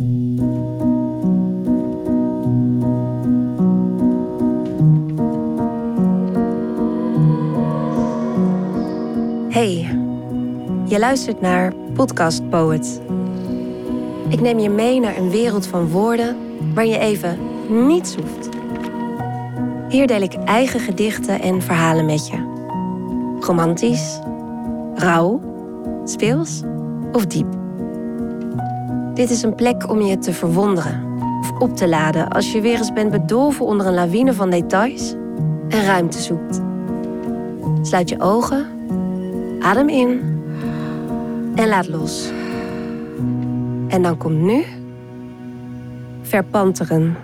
Hey, je luistert naar Podcast Poet. Ik neem je mee naar een wereld van woorden waar je even niets hoeft. Hier deel ik eigen gedichten en verhalen met je. Romantisch, rauw, speels of diep. Dit is een plek om je te verwonderen of op te laden als je weer eens bent bedolven onder een lawine van details en ruimte zoekt. Sluit je ogen, adem in en laat los. En dan komt nu verpanteren.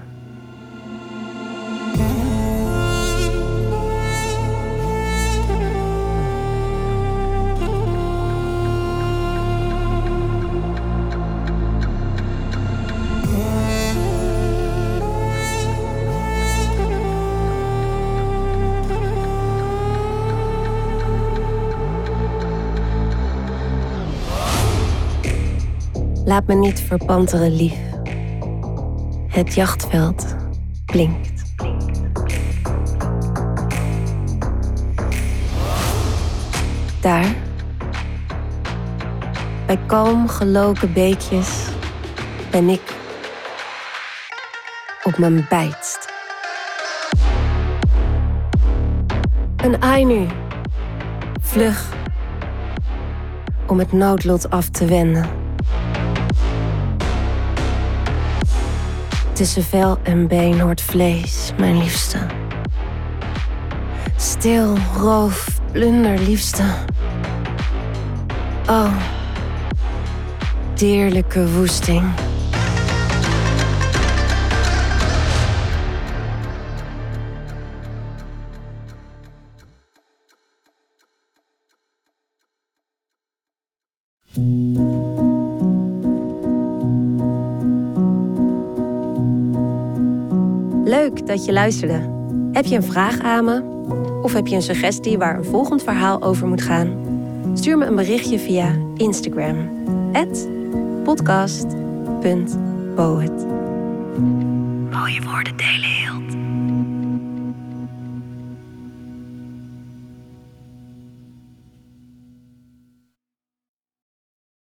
Laat me niet verpanteren, lief. Het jachtveld blinkt. Daar, bij kalm geloken beekjes, ben ik op mijn bijtst. Een ai nu, vlug, om het noodlot af te wenden. Tussen vel en been hoort vlees, mijn liefste. Stil, roof, plunder, liefste. Oh, dierlijke woesting. Leuk dat je luisterde. Heb je een vraag aan me? Of heb je een suggestie waar een volgend verhaal over moet gaan? Stuur me een berichtje via Instagram. podcast.poet Mooie woorden delen heelt.